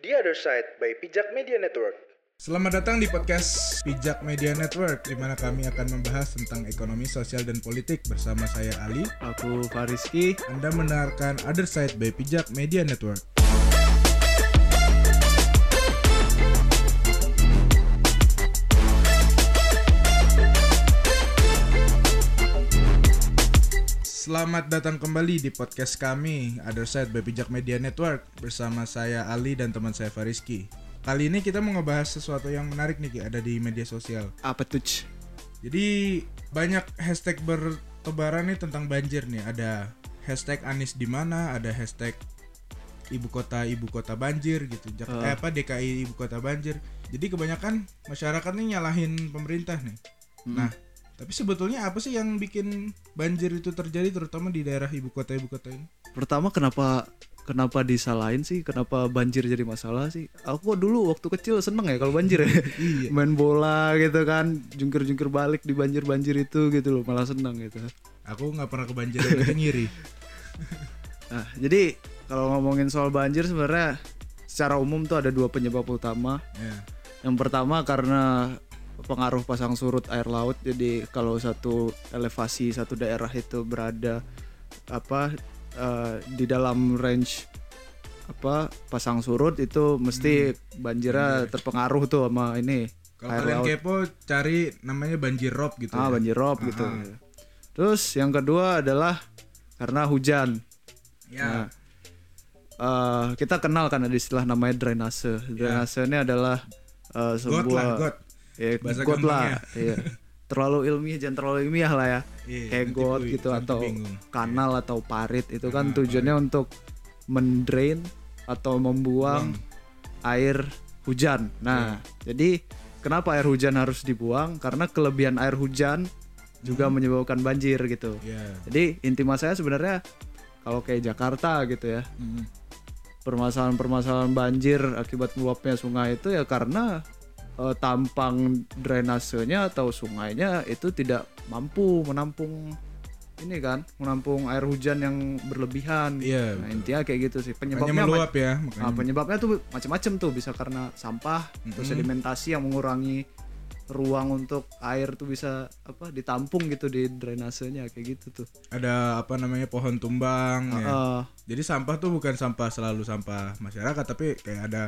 The Other Side by Pijak Media Network. Selamat datang di podcast Pijak Media Network, di mana kami akan membahas tentang ekonomi, sosial, dan politik bersama saya Ali. Aku Fariski. Anda mendengarkan Other Side by Pijak Media Network. Selamat datang kembali di podcast kami Other Side by Pijak Media Network bersama saya Ali dan teman saya Fariski. Kali ini kita mau ngebahas sesuatu yang menarik nih Ki, ada di media sosial. Apa tuh? Jadi banyak hashtag bertebaran nih tentang banjir nih. Ada hashtag Anies di mana, ada hashtag ibu kota ibu kota banjir gitu. Jak eh, apa DKI ibu kota banjir. Jadi kebanyakan masyarakat nih nyalahin pemerintah nih. Hmm. Nah, tapi sebetulnya apa sih yang bikin banjir itu terjadi terutama di daerah ibu kota ibu kota ini? Pertama kenapa kenapa disalahin sih? Kenapa banjir jadi masalah sih? Aku dulu waktu kecil seneng ya kalau banjir ya. Iya. Main bola gitu kan, jungkir-jungkir balik di banjir-banjir itu gitu loh, malah seneng gitu. Aku nggak pernah kebanjiran aja ngiri. Nah, jadi kalau ngomongin soal banjir sebenarnya secara umum tuh ada dua penyebab utama. Ya. Yang pertama karena pengaruh pasang surut air laut. Jadi kalau satu elevasi satu daerah itu berada apa eh, di dalam range apa pasang surut itu mesti banjirnya terpengaruh tuh sama ini Kalau kalian laut. kepo cari namanya banjir rob gitu. Ah, ya. banjir rob gitu. Terus yang kedua adalah karena hujan. Ya. Nah, eh, kita kenal kan ada istilah namanya drainase. Drainase ini adalah got sebuah lah, got. Ya, Bahasa lah. gampangnya. Iya. Terlalu ilmiah jangan terlalu ilmiah lah ya. Iya, Kayak got bu- gitu atau bingung. kanal atau parit itu kan Ah, tujuannya untuk mendrain atau membuang air hujan. Nah, Iya. jadi kenapa air hujan harus dibuang? Karena kelebihan air hujan juga menyebabkan banjir gitu. Ya. Jadi inti masalahnya sebenarnya kalau kayak Jakarta gitu ya, Mm. permasalahan-permasalahan banjir akibat meluapnya sungai itu ya karena eh, tampang drainasenya atau sungainya itu tidak mampu menampung ini kan, menampung air hujan yang berlebihan. Iya, Nah, betul. intinya kayak gitu sih. Makanya Penyebabnya meluap ya, Nah, makanya. penyebabnya tuh macam-macam tuh bisa karena sampah atau Mm-mm. sedimentasi yang mengurangi ruang untuk air tuh bisa apa ditampung gitu di drainasenya kayak gitu tuh. Ada apa namanya pohon tumbang ya. Eh, Jadi sampah tuh bukan sampah selalu sampah masyarakat tapi kayak ada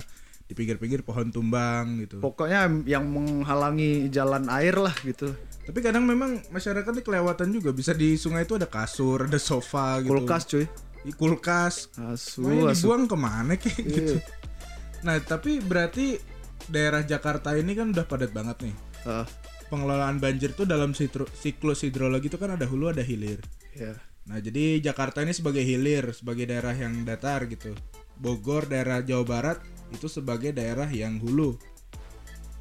di pinggir-pinggir pohon tumbang gitu. pokoknya yang menghalangi jalan air lah gitu. Tapi kadang memang masyarakat nih kelewatan juga bisa di sungai itu ada kasur, ada sofa gitu. Kulkas cuy. Di kulkas. Asu, asu. dibuang ke mana kayak Iya. gitu. Nah, tapi berarti daerah Jakarta ini kan udah padat banget nih. Eh, Pengelolaan banjir tuh dalam sitru- siklus hidrologi itu kan ada hulu ada hilir. ya. Nah, jadi Jakarta ini sebagai hilir, sebagai daerah yang datar gitu. Bogor, daerah Jawa Barat itu sebagai daerah yang hulu.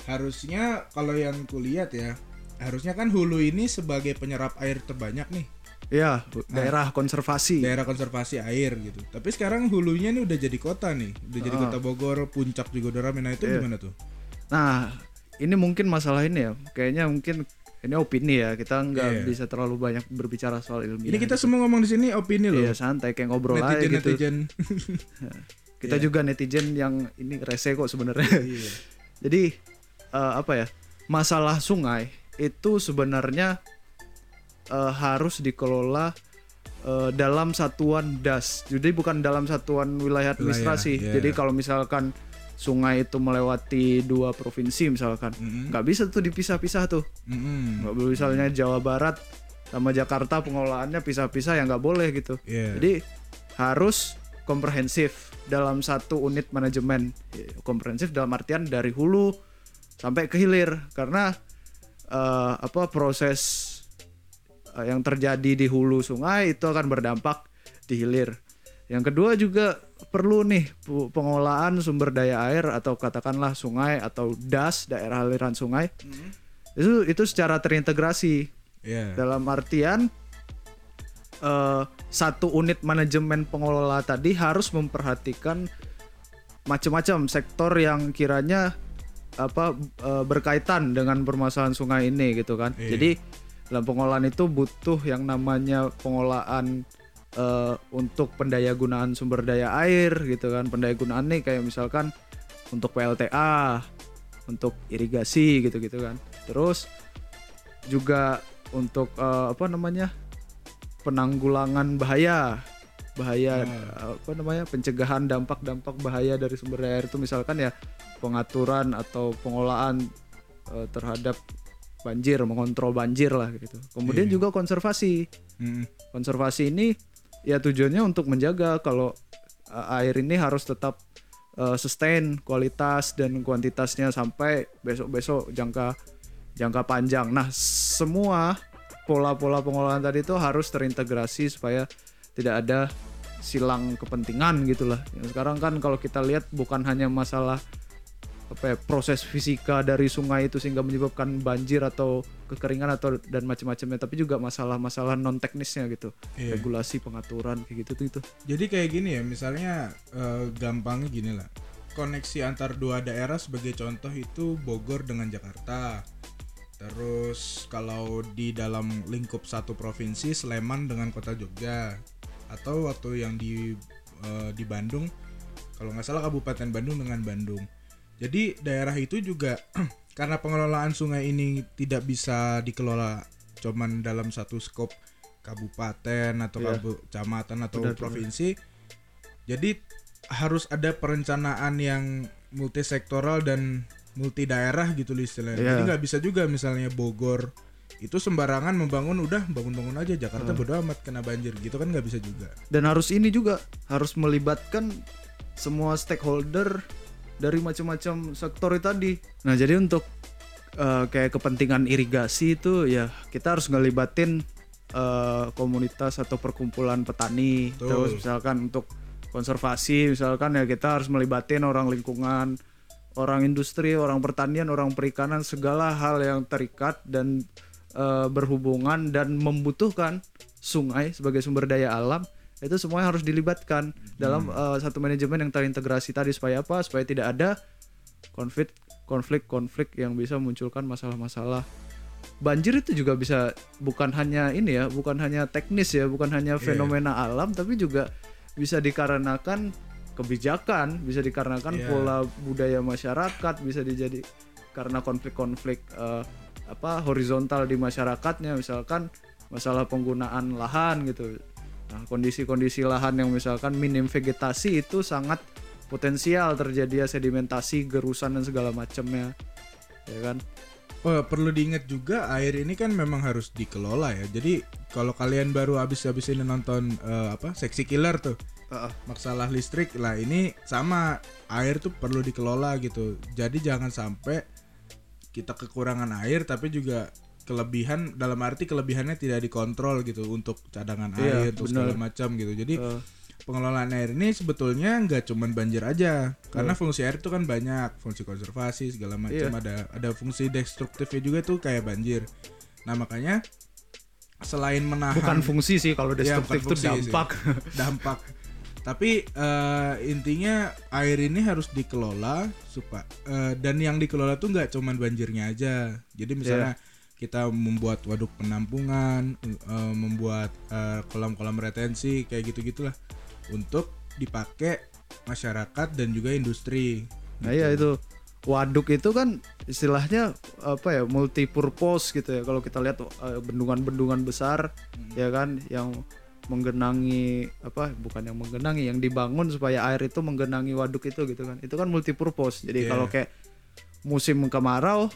Harusnya kalau yang kulihat ya, harusnya kan hulu ini sebagai penyerap air terbanyak nih, Ya, Nah. daerah konservasi. daerah konservasi air gitu. Tapi sekarang hulunya nih udah jadi kota nih, udah jadi Ah. kota Bogor, puncak juga udah rame. Nah, itu Iya. gimana tuh? Nah, ini mungkin masalah ini ya. Kayaknya mungkin ini opini ya. Kita nggak Iya. bisa terlalu banyak berbicara soal ilmiah. Ini kita gitu. semua ngomong di sini opini loh. Iya, santai kayak ngobrol aja netizen gitu. netizen. Kita Iya. juga netizen yang ini rese kok sebenarnya. Iya. Jadi eh, apa ya? Masalah sungai itu sebenarnya eh, harus dikelola eh, dalam satuan das. Jadi bukan dalam satuan wilayah administrasi. iya. Jadi kalau misalkan sungai itu melewati dua provinsi misalkan, nggak bisa tuh dipisah-pisah tuh. Nggak boleh misalnya Jawa Barat sama Jakarta pengelolaannya pisah-pisah ya nggak boleh gitu. Iya. Jadi harus komprehensif dalam satu unit manajemen. Komprehensif dalam artian dari hulu sampai ke hilir karena eh, apa proses eh, yang terjadi di hulu sungai itu akan berdampak di hilir. Yang kedua juga perlu nih pengelolaan sumber daya air atau katakanlah sungai atau das daerah aliran sungai. Itu itu secara terintegrasi Iya. dalam artian eh, satu unit manajemen pengelola tadi harus memperhatikan macam-macam sektor yang kiranya apa eh, berkaitan dengan permasalahan sungai ini gitu kan. Iya. Jadi dalam pengolahan itu butuh yang namanya pengolahan eh, untuk pendayagunaan sumber daya air gitu kan. Pendayagunaan nih kayak misalkan untuk PLTA, untuk irigasi gitu-gitu kan. Terus juga untuk eh, apa namanya? Penanggulangan bahaya bahaya Hmm. eh, apa namanya pencegahan dampak-dampak bahaya dari sumber daya air itu misalkan ya pengaturan atau pengolahan eh, terhadap banjir mengontrol banjir lah gitu kemudian Iya. juga konservasi Mm. konservasi ini ya tujuannya untuk menjaga kalau uh, air ini harus tetap uh, sustain kualitas dan kuantitasnya sampai besok-besok jangka jangka panjang. Nah, semua pola-pola pengolahan tadi itu harus terintegrasi supaya tidak ada silang kepentingan gitulah. Yang sekarang kan kalau kita lihat bukan hanya masalah apa ya, proses fisika dari sungai itu sehingga menyebabkan banjir atau kekeringan atau dan macam-macamnya tapi juga masalah-masalah non teknisnya gitu Iya. regulasi pengaturan kayak gitu tuh itu Jadi kayak gini ya, misalnya eh, gampangnya gini lah. Koneksi antar dua daerah sebagai contoh itu Bogor dengan Jakarta. Terus kalau di dalam lingkup satu provinsi Sleman dengan kota Jogja. Atau waktu yang di eh, di Bandung, kalau nggak salah Kabupaten Bandung dengan Bandung. Jadi daerah itu juga karena pengelolaan sungai ini tidak bisa dikelola cuman dalam satu skop kabupaten atau kabu- kecamatan atau Benar, benar. provinsi. Jadi harus ada perencanaan yang multisektoral dan multi daerah gitu loh istilahnya. Iya. Jadi nggak bisa juga misalnya Bogor itu sembarangan membangun udah bangun-bangun aja Jakarta bodo amat kena banjir gitu kan nggak bisa juga. dan harus ini juga harus melibatkan semua stakeholder dari macam-macam sektor itu tadi nah jadi untuk eh, kayak kepentingan irigasi itu ya kita harus ngelibatin eh, komunitas atau perkumpulan petani Betul. terus misalkan untuk konservasi misalkan ya kita harus melibatin orang lingkungan orang industri orang pertanian orang perikanan segala hal yang terikat dan eh, berhubungan dan membutuhkan sungai sebagai sumber daya alam itu semuanya harus dilibatkan dalam eh, satu manajemen yang terintegrasi tadi supaya apa? Supaya tidak ada konflik konflik konflik yang bisa munculkan masalah-masalah. Banjir itu juga bisa bukan hanya ini ya bukan hanya teknis ya bukan hanya Iya. fenomena alam tapi juga bisa dikarenakan kebijakan bisa dikarenakan Iya. pola budaya masyarakat bisa dijadi karena konflik-konflik eh, apa horizontal di masyarakatnya misalkan masalah penggunaan lahan gitu nah kondisi-kondisi lahan yang misalkan minim vegetasi itu sangat potensial terjadi sedimentasi gerusan dan segala macamnya ya kan Oh, perlu diingat juga air ini kan memang harus dikelola ya. Jadi kalau kalian baru habis-habis ini nonton eh, apa Seksi Killer tuh masalah listrik lah ini sama. Air tuh perlu dikelola gitu. Jadi jangan sampai kita kekurangan air tapi juga kelebihan dalam arti kelebihannya tidak dikontrol gitu untuk cadangan Iya, air terus segala macam gitu. Jadi Eh, pengelolaan air ini sebetulnya nggak cuman banjir aja karena fungsi air itu kan banyak fungsi konservasi segala macam. Iya. ada ada fungsi destruktifnya juga tuh kayak banjir. Nah makanya selain menahan bukan fungsi sih kalau Iya, destruktif bukan itu sih. dampak. dampak tapi eh, intinya air ini harus dikelola supaya dan yang dikelola tuh nggak cuman banjirnya aja. Jadi misalnya kita membuat waduk penampungan eh, membuat eh, kolam-kolam retensi kayak gitu gitulah untuk dipakai masyarakat dan juga industri. Nah iya itu. Waduk itu kan istilahnya apa ya multi purpose gitu ya. Kalau kita lihat eh, bendungan-bendungan besar ya kan yang menggenangi apa bukan yang menggenangi yang dibangun supaya air itu menggenangi waduk itu gitu kan itu kan multi purpose jadi Iya. kalau kayak musim kemarau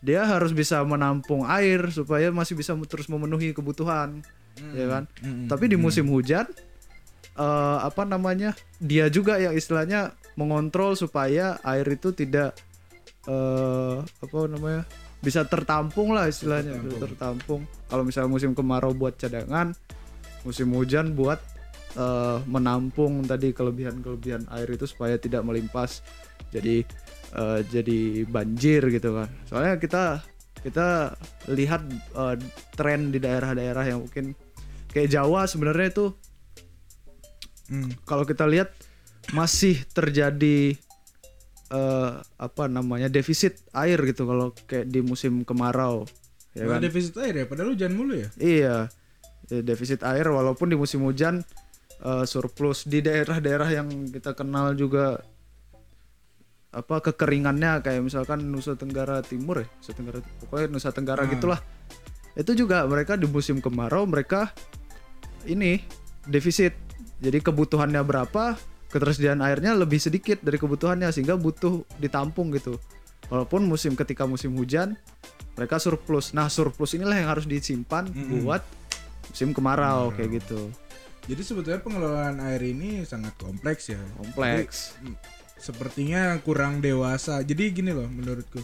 dia harus bisa menampung air supaya masih bisa terus memenuhi kebutuhan ya kan Mm-mm. tapi di musim hujan eh, apa namanya dia juga yang istilahnya mengontrol supaya air itu tidak eh apa namanya bisa tertampung lah istilahnya Tertampung. tertampung kalau misalnya musim kemarau buat cadangan musim hujan buat eh, menampung tadi kelebihan-kelebihan air itu supaya tidak melimpas jadi eh, jadi banjir gitu kan. Soalnya kita kita lihat eh, tren di daerah-daerah yang mungkin kayak Jawa sebenarnya itu Mm. kalau kita lihat masih terjadi eh, apa namanya defisit air gitu kalau kayak di musim kemarau ya kan? defisit air ya padahal hujan mulu ya? Iya. ya, defisit air walaupun di musim hujan eh, surplus. Di daerah-daerah yang kita kenal juga apa kekeringannya kayak misalkan Nusa Tenggara Timur ya Nusa Tenggara pokoknya Nusa Tenggara Ah. gitulah. Itu juga mereka di musim kemarau mereka ini defisit. Jadi kebutuhannya berapa ketersediaan airnya lebih sedikit dari kebutuhannya sehingga butuh ditampung gitu. Walaupun musim ketika musim hujan mereka surplus. Nah surplus inilah yang harus disimpan Mm-mm. buat musim kemarau kayak gitu Jadi sebetulnya pengelolaan air ini sangat kompleks ya. kompleks Jadi, mm, sepertinya kurang dewasa. Jadi gini loh menurutku.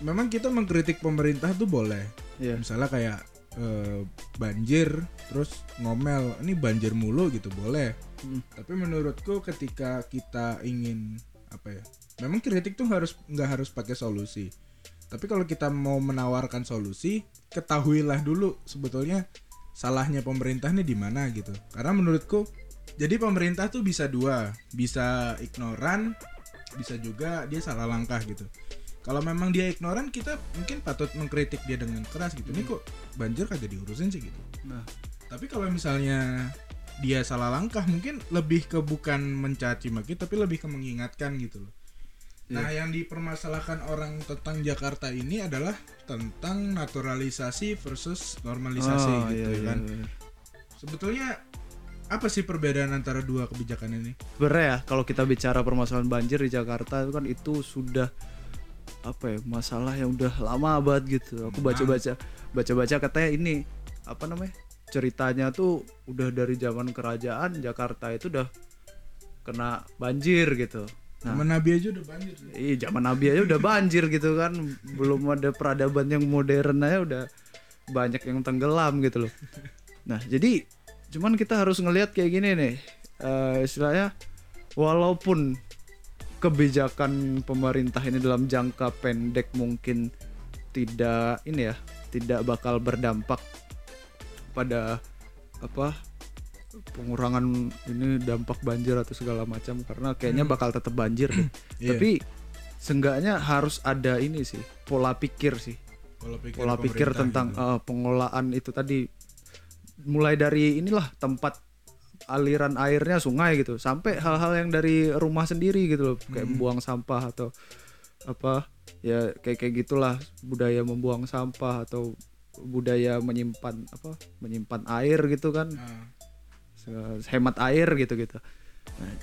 Memang kita mengkritik pemerintah tuh boleh. Iya. Misalnya kayak eh, banjir terus ngomel ini banjir mulu gitu boleh. Hmm. Tapi menurutku ketika kita ingin apa ya? Memang kritik tuh harus nggak harus pakai solusi. Tapi kalau kita mau menawarkan solusi, ketahuilah dulu sebetulnya salahnya pemerintah nih di mana gitu. Karena menurutku jadi pemerintah tuh bisa dua, bisa ignoran, bisa juga dia salah langkah gitu. Kalau memang dia ignoran, kita mungkin patut mengkritik dia dengan keras gitu. Ini kok banjir kagak diurusin sih gitu. nah Tapi kalau misalnya dia salah langkah, mungkin lebih ke bukan mencaci maki, tapi lebih ke mengingatkan gitu loh. Nah, yang dipermasalahkan orang tentang Jakarta ini adalah tentang naturalisasi versus normalisasi Oh, gitu iya, ya kan. iya, iya. Sebetulnya apa sih perbedaan antara dua kebijakan ini? sebenarnya ya kalau kita bicara permasalahan banjir di Jakarta itu kan itu sudah apa ya masalah yang udah lama banget gitu aku baca-baca baca-baca katanya ini apa namanya ceritanya tuh udah dari zaman kerajaan Jakarta itu udah kena banjir gitu nah Temen Nabi aja udah banjir. Iya, zaman Nabi aja udah banjir gitu kan. Belum ada peradaban yang modern aja udah banyak yang tenggelam gitu loh. Nah, jadi cuman kita harus ngelihat kayak gini nih. Eh, istilahnya walaupun kebijakan pemerintah ini dalam jangka pendek mungkin tidak ini ya, tidak bakal berdampak pada apa pengurangan ini dampak banjir atau segala macam karena kayaknya bakal tetap banjir deh. Iya. Tapi seenggaknya harus ada ini sih pola pikir sih Pola pikir, pola pikir tentang gitu. eh, pengelolaan itu tadi mulai dari inilah tempat aliran airnya sungai gitu sampai hal-hal yang dari rumah sendiri gitu loh kayak Hmm. membuang sampah atau apa ya kayak kayak gitulah budaya membuang sampah atau budaya menyimpan apa menyimpan air gitu kan Se- hemat air gitu gitu. Nah,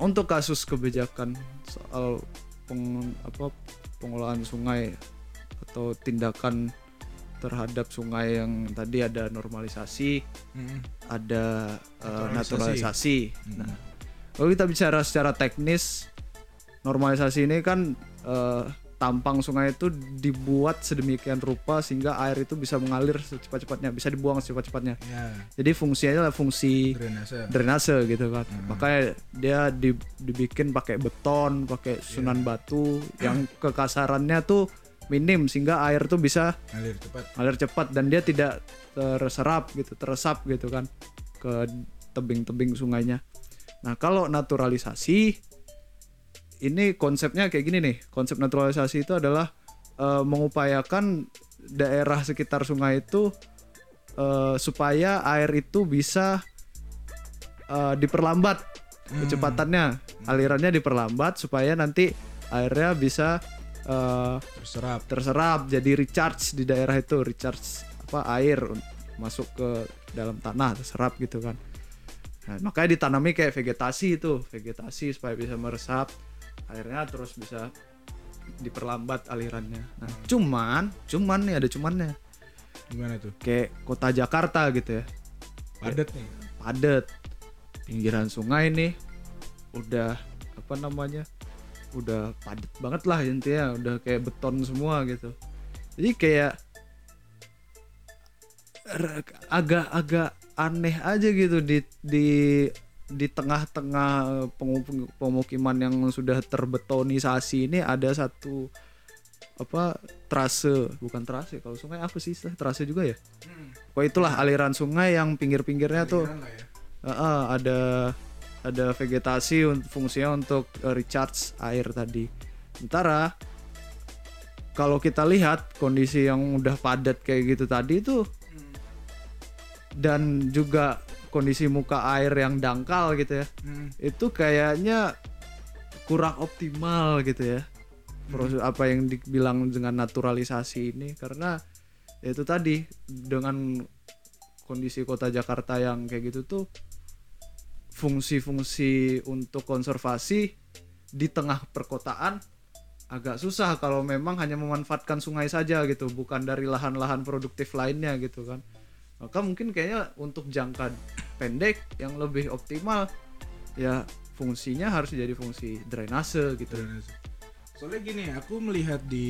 untuk kasus kebijakan soal peng, apa pengelolaan sungai atau tindakan terhadap sungai yang tadi ada normalisasi, mm, ada eh, Naturalisasi. Hmm. Nah, kalau kita bicara secara teknis, normalisasi ini kan eh, tampang sungai itu dibuat sedemikian rupa sehingga air itu bisa mengalir secepat-cepatnya, bisa dibuang secepat-cepatnya. ya Jadi fungsinya adalah fungsi drainase. drainase gitu kan. Hmm. Makanya dia di- dibikin pakai beton, pakai sunan batu yang kekasarannya tuh minim sehingga air tuh bisa Ngalir cepat. ngalir cepat dan dia tidak terserap gitu, teresap gitu kan ke tebing-tebing sungainya. Nah, kalau naturalisasi ini konsepnya kayak gini nih. Konsep naturalisasi itu adalah eh, mengupayakan daerah sekitar sungai itu eh, supaya air itu bisa eh, diperlambat kecepatannya, alirannya diperlambat supaya nanti airnya bisa eh, Terserap. terserap jadi recharge di daerah itu recharge apa air masuk ke dalam tanah terserap gitu kan. Nah, makanya ditanami kayak vegetasi itu vegetasi supaya bisa meresap airnya terus bisa diperlambat alirannya. Nah cuman cuman nih ada cumannya. Gimana tuh? kayak kota Jakarta gitu ya. Padat nih. padat pinggiran sungai nih udah apa namanya udah padat banget lah intinya udah kayak beton semua gitu. Jadi kayak agak-agak aneh aja gitu di di di tengah-tengah pengu- pemukiman yang sudah terbetonisasi ini ada satu apa trase bukan trase kalau sungai apa sih trase juga ya? Pokoknya itulah aliran sungai yang pinggir-pinggirnya tuh Aliran ya. Heeh, ada ada vegetasi un- fungsinya untuk eh, recharge air tadi. Sementara kalau kita lihat kondisi yang udah padat kayak gitu tadi tuh dan juga kondisi muka air yang dangkal gitu ya. Hmm. Itu kayaknya kurang optimal gitu ya proses apa yang dibilang dengan naturalisasi ini karena ya itu tadi dengan kondisi kota Jakarta yang kayak gitu tuh fungsi-fungsi untuk konservasi di tengah perkotaan agak susah kalau memang hanya memanfaatkan sungai saja gitu bukan dari lahan-lahan produktif lainnya gitu kan maka mungkin kayaknya untuk jangka pendek yang lebih optimal ya fungsinya harus jadi fungsi drainase gitu Drainase. Soalnya gini, aku melihat di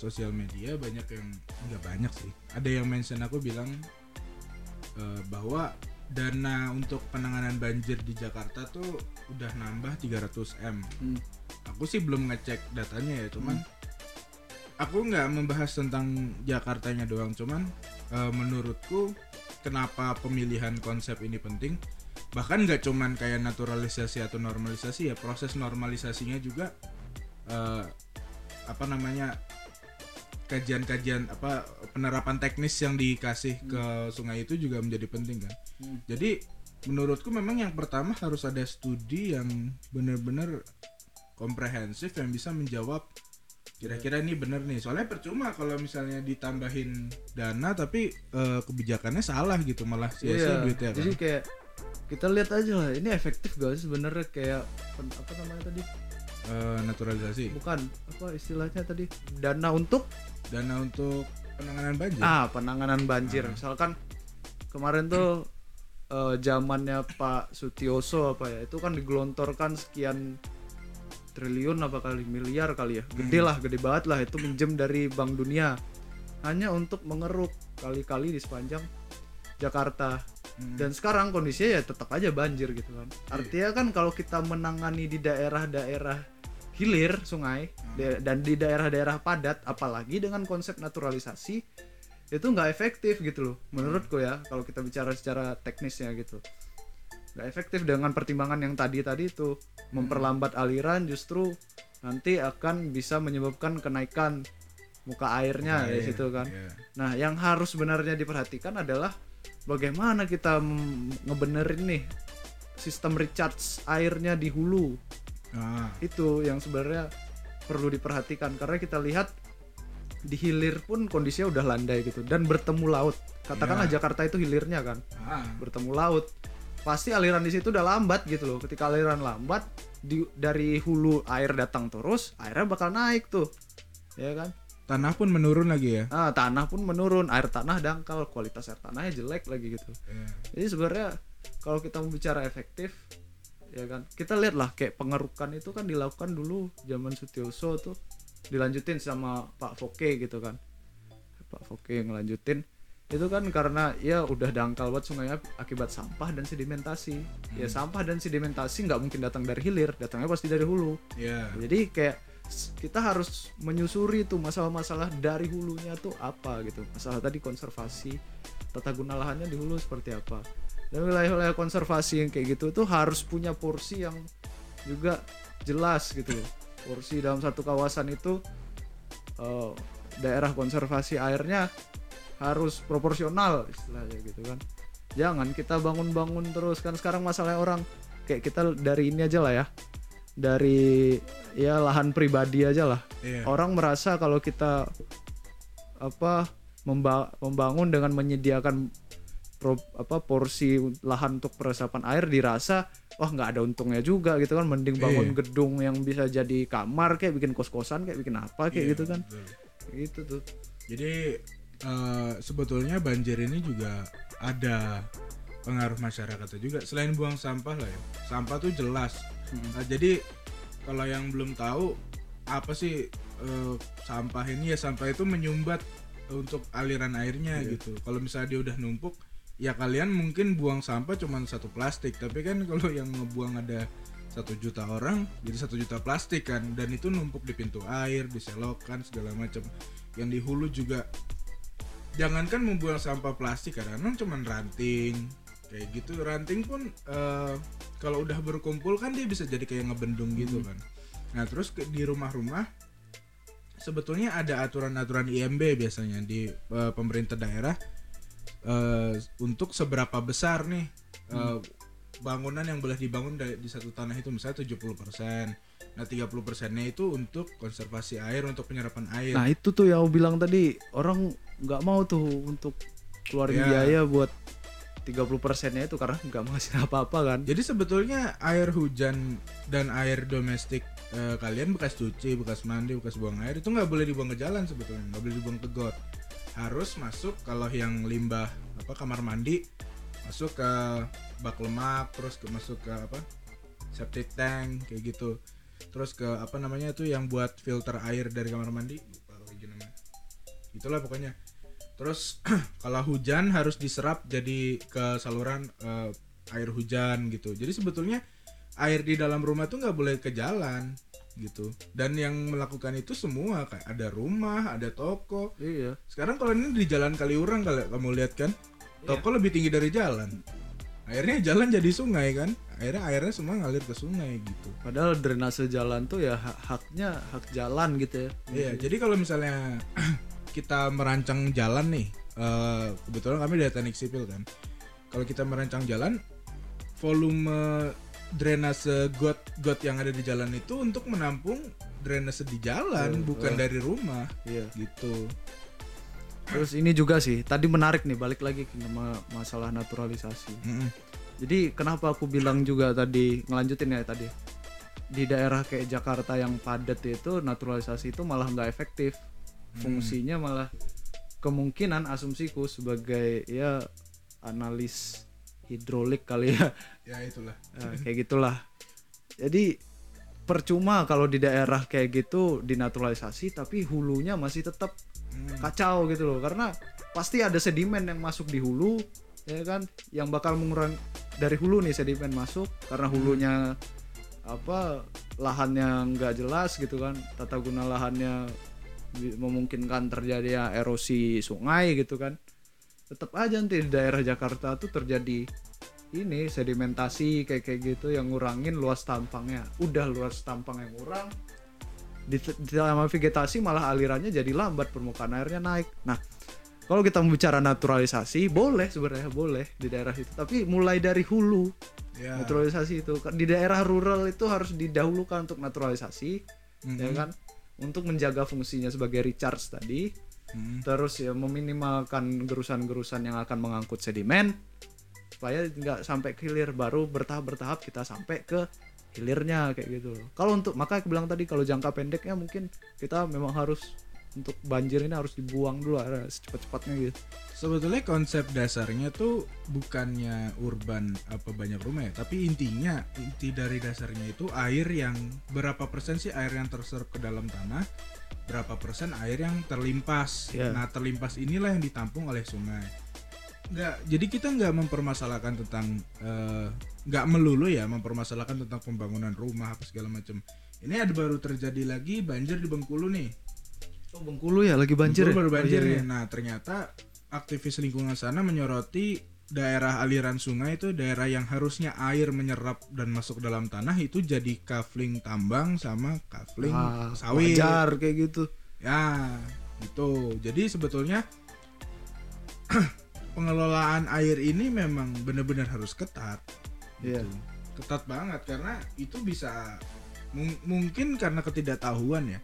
sosial media banyak yang nggak banyak sih. Ada yang mention aku bilang eh, bahwa dana untuk penanganan banjir di Jakarta tuh udah nambah 300 m. Hmm. Aku sih belum ngecek datanya ya, cuman aku nggak membahas tentang Jakartanya doang, cuman eh, menurutku kenapa pemilihan konsep ini penting. Bahkan nggak cuman kayak naturalisasi atau normalisasi ya proses normalisasinya juga eh, apa namanya kajian-kajian apa penerapan teknis yang dikasih ke sungai itu juga menjadi penting kan. Hmm. jadi menurutku memang yang pertama harus ada studi yang benar-benar komprehensif yang bisa menjawab kira-kira ini bener nih. Soalnya percuma kalau misalnya ditambahin dana tapi eh, kebijakannya salah gitu. Malah sia-sia Iya, duitnya kan. Jadi kayak kita lihat aja lah ini efektif gak sih sebenarnya kayak apa namanya tadi? Eh, naturalisasi. Bukan apa istilahnya tadi? Dana untuk? Dana untuk penanganan banjir. Ah penanganan banjir. Ah. misalkan kemarin tuh eh, zamannya Pak Sutioso apa ya itu kan digelontorkan sekian triliun apa kali miliar kali ya gede lah gede banget lah itu minjem dari Bank Dunia hanya untuk mengeruk kali-kali di sepanjang Jakarta Hmm. dan sekarang kondisinya ya tetap aja banjir gitu kan Iya. artinya kan kalau kita menangani di daerah-daerah hilir sungai Hmm. da- dan di daerah-daerah padat apalagi dengan konsep naturalisasi itu nggak efektif gitu loh menurutku ya kalau kita bicara secara teknisnya gitu nggak efektif dengan pertimbangan yang tadi tadi itu memperlambat aliran justru nanti akan bisa menyebabkan kenaikan muka airnya dari Air, situ kan iya. Nah, yang harus sebenarnya diperhatikan adalah bagaimana kita ngebenerin nih sistem recharge airnya di hulu. Ah, Itu yang sebenarnya perlu diperhatikan karena kita lihat di hilir pun kondisinya udah landai gitu dan bertemu laut. Katakanlah Ya. Jakarta itu hilirnya kan, ah, bertemu laut. Pasti aliran di situ udah lambat gitu loh. Ketika aliran lambat di dari hulu air datang terus, airnya bakal naik tuh. Ya kan? tanah pun menurun lagi ya Ah, tanah pun menurun, air tanah dangkal, kualitas air tanahnya jelek lagi gitu. Iya. Jadi sebenarnya kalau kita mau bicara efektif, ya kan, kita lihat lah kayak pengerukan itu kan dilakukan dulu zaman Sutioso tuh, dilanjutin sama Pak Foke gitu kan, Pak Foke ngelanjutin itu kan karena ya udah dangkal buat sungainya akibat sampah dan sedimentasi. Ya sampah dan sedimentasi nggak mungkin datang dari hilir, datangnya pasti dari hulu. Iya. Jadi kayak kita harus menyusuri tuh masalah-masalah dari hulunya tuh apa gitu. Masalah tadi konservasi, tata guna lahannya di hulu seperti apa. Dan wilayah-wilayah konservasi yang kayak gitu tuh harus punya porsi yang juga jelas gitu. loh. Porsi dalam satu kawasan itu eh, daerah konservasi airnya harus proporsional istilahnya gitu kan. Jangan kita bangun-bangun terus kan sekarang masalahnya orang kayak kita dari ini aja lah ya dari ya lahan pribadi aja lah Iya. orang merasa kalau kita apa memba- membangun dengan menyediakan pro- apa porsi lahan untuk peresapan air dirasa wah nggak ada untungnya juga gitu kan mending bangun Iya. gedung yang bisa jadi kamar kayak bikin kos-kosan kayak bikin apa kayak Iya, gitu kan betul. gitu tuh Jadi eh, sebetulnya banjir ini juga ada pengaruh masyarakatnya juga. Selain buang sampah lah ya, sampah tuh jelas. Hmm. Nah, jadi kalau yang belum tahu apa sih eh, sampah ini ya sampah itu menyumbat untuk aliran airnya Iya. gitu. Kalau misalnya dia udah numpuk, ya kalian mungkin buang sampah cuma satu plastik. Tapi kan kalau yang ngebuang ada satu juta orang, jadi satu juta plastik kan. Dan itu numpuk di pintu air, di selokan segala macam. Yang di hulu juga jangankan membuang sampah plastik kadang-kadang cuman ranting. Kayak gitu. Ranting pun eh, kalau udah berkumpul kan dia bisa jadi kayak ngebendung gitu kan. Nah terus ke- di rumah-rumah sebetulnya ada aturan-aturan IMB biasanya di eh, pemerintah daerah eh, untuk seberapa besar nih eh, bangunan yang boleh dibangun dari- di satu tanah itu misalnya 70% Nah 30 persennya itu untuk konservasi air, untuk penyerapan air. Nah itu tuh yang aku bilang tadi orang nggak mau tuh untuk keluarin Ya. biaya buat 30 persennya itu karena nggak menghasilkan apa-apa kan. Jadi sebetulnya air hujan dan air domestik eh, kalian bekas cuci, bekas mandi, bekas buang air itu nggak boleh dibuang ke jalan sebetulnya, nggak boleh dibuang ke got. Harus masuk kalau yang limbah apa kamar mandi masuk ke bak lemak, terus ke masuk ke apa septic tank kayak gitu. Terus ke apa namanya itu yang buat filter air dari kamar mandi, lupa lagi namanya. Itulah pokoknya. Terus kalau hujan harus diserap jadi ke saluran eh, air hujan gitu. Jadi sebetulnya air di dalam rumah tuh nggak boleh ke jalan gitu. Dan yang melakukan itu semua kayak ada rumah, ada toko. Iya. Sekarang kalau ini di jalan Kaliurang kalau kamu lihat kan, toko lebih tinggi dari jalan. Akhirnya jalan jadi sungai kan. Akhirnya airnya semua ngalir ke sungai gitu. Padahal drainase jalan tuh ya hak- haknya hak jalan gitu ya. Iya, jadi kalau misalnya kita merancang jalan nih, eh, kebetulan kami dari teknik sipil kan. Kalau kita merancang jalan, volume drainase got got yang ada di jalan itu untuk menampung drainase di jalan, Iya, bukan iya. dari rumah, Iya. gitu. Terus ini juga sih, tadi menarik nih balik lagi ke ma- masalah naturalisasi. Mm-mm. Jadi kenapa aku bilang juga tadi ngelanjutin ya tadi di daerah kayak Jakarta yang padat itu naturalisasi itu malah nggak efektif. Fungsinya malah kemungkinan asumsiku sebagai ya analis hidrolik kali ya Ya itulah. Nah, kayak gitulah. Jadi percuma kalau di daerah kayak gitu dinaturalisasi tapi hulunya masih tetap Hmm. kacau gitu loh. Karena pasti ada sedimen yang masuk di hulu ya kan? Yang bakal mengurangi dari hulu nih sedimen masuk karena hulunya apa lahannya nggak jelas gitu kan? Tata guna lahannya memungkinkan terjadi erosi sungai gitu kan? Tetap aja nanti di daerah Jakarta tuh terjadi ini sedimentasi kayak kayak gitu yang ngurangin luas tampangnya. Udah luas tampangnya ngurang di, di dalam vegetasi malah alirannya jadi lambat permukaan airnya naik nah kalau kita bicara naturalisasi boleh sebenarnya boleh di daerah itu tapi mulai dari hulu Ya. naturalisasi itu di daerah rural itu harus didahulukan untuk naturalisasi Mhm. ya kan untuk menjaga fungsinya sebagai recharge tadi Mm. terus ya meminimalkan gerusan-gerusan yang akan mengangkut sedimen supaya nggak sampai hilir baru bertahap bertahap kita sampai ke hilirnya kayak gitu loh. Kalau untuk maka aku bilang tadi kalau jangka pendeknya mungkin kita memang harus untuk banjir ini harus dibuang dulu ada secepat-cepatnya gitu. Sebetulnya konsep dasarnya tuh bukannya urban apa banyak rumah ya, tapi intinya inti dari dasarnya itu air yang berapa persen sih air yang terserap ke dalam tanah, berapa persen air yang terlimpas. Iya. Nah terlimpas inilah yang ditampung oleh sungai. Nggak, jadi kita nggak mempermasalahkan tentang eh, nggak melulu ya mempermasalahkan tentang pembangunan rumah apa segala macam. Ini ada baru terjadi lagi banjir di Bengkulu nih. Oh, Bengkulu ya lagi banjir. Bengkulu ya? baru banjir Oh, iya, nih. iya. Nah, ternyata aktivis lingkungan sana menyoroti daerah aliran sungai itu daerah yang harusnya air menyerap dan masuk dalam tanah itu jadi kafling tambang sama kafling Ah, sawit. wajar kayak gitu. Ya, gitu. Jadi sebetulnya pengelolaan air ini memang benar-benar harus ketat. Iya. Gitu. Ketat banget karena itu bisa mung- mungkin karena ketidaktahuan ya.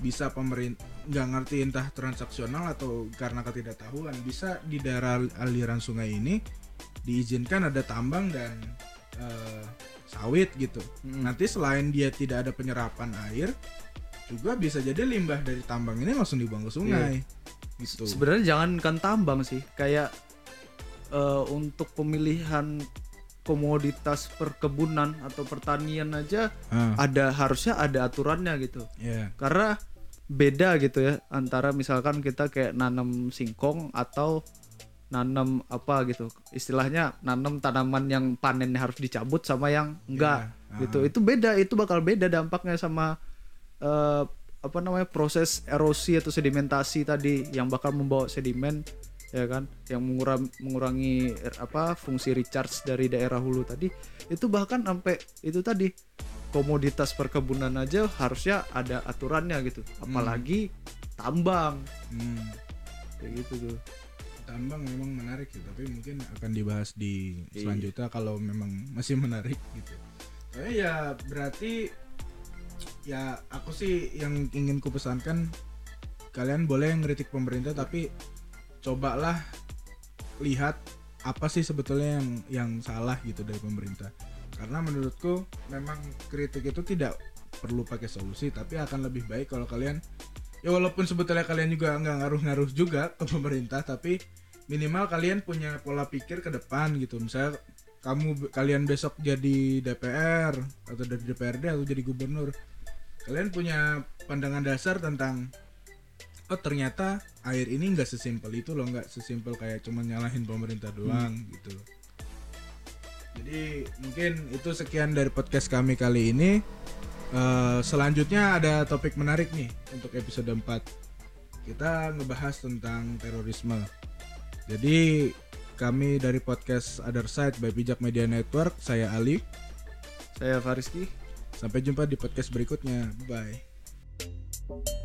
Bisa pemerintah nggak ngerti entah transaksional atau karena ketidaktahuan bisa di daerah aliran sungai ini diizinkan ada tambang dan eh, sawit gitu. Mm. Nanti selain dia tidak ada penyerapan air, juga bisa jadi limbah dari tambang ini langsung dibuang ke sungai. Gitu. Sebenarnya jangankan tambang sih, kayak eh, untuk pemilihan komoditas perkebunan atau pertanian aja Ah, ada harusnya ada aturannya gitu. ya. Karena beda gitu ya antara misalkan kita kayak nanam singkong atau nanam apa gitu. Istilahnya nanam tanaman yang panennya harus dicabut sama yang enggak Ya, gitu. Itu beda, itu bakal beda dampaknya sama eh, apa namanya proses erosi atau sedimentasi tadi yang bakal membawa sedimen ya kan yang mengurangi, mengurangi apa fungsi recharge dari daerah hulu tadi itu bahkan sampai itu tadi komoditas perkebunan aja harusnya ada aturannya gitu apalagi tambang Hmm. kayak gitu tuh Tambang memang menarik ya, tapi mungkin akan dibahas di Iya. selanjutnya kalau memang masih menarik gitu. Tapi ya berarti ya aku sih yang ingin kupesankan kalian boleh ngeritik pemerintah tapi cobalah lihat apa sih sebetulnya yang yang salah gitu dari pemerintah. Karena menurutku memang kritik itu tidak perlu pakai solusi tapi akan lebih baik kalau kalian ya walaupun sebetulnya kalian juga nggak ngaruh-ngaruh juga ke pemerintah tapi minimal kalian punya pola pikir ke depan gitu. Misalnya kamu kalian besok jadi DPR atau dari DPRD atau jadi gubernur kalian punya pandangan dasar tentang oh ternyata air ini nggak sesimpel itu loh nggak sesimpel kayak cuma nyalahin pemerintah doang gitu. Jadi mungkin itu sekian dari podcast kami kali ini. Eh, selanjutnya ada topik menarik nih untuk episode 4 kita ngebahas tentang terorisme. Jadi kami dari podcast Other Side by Pijak Media Network saya Ali. Saya Fariski. Sampai jumpa di podcast berikutnya. Bye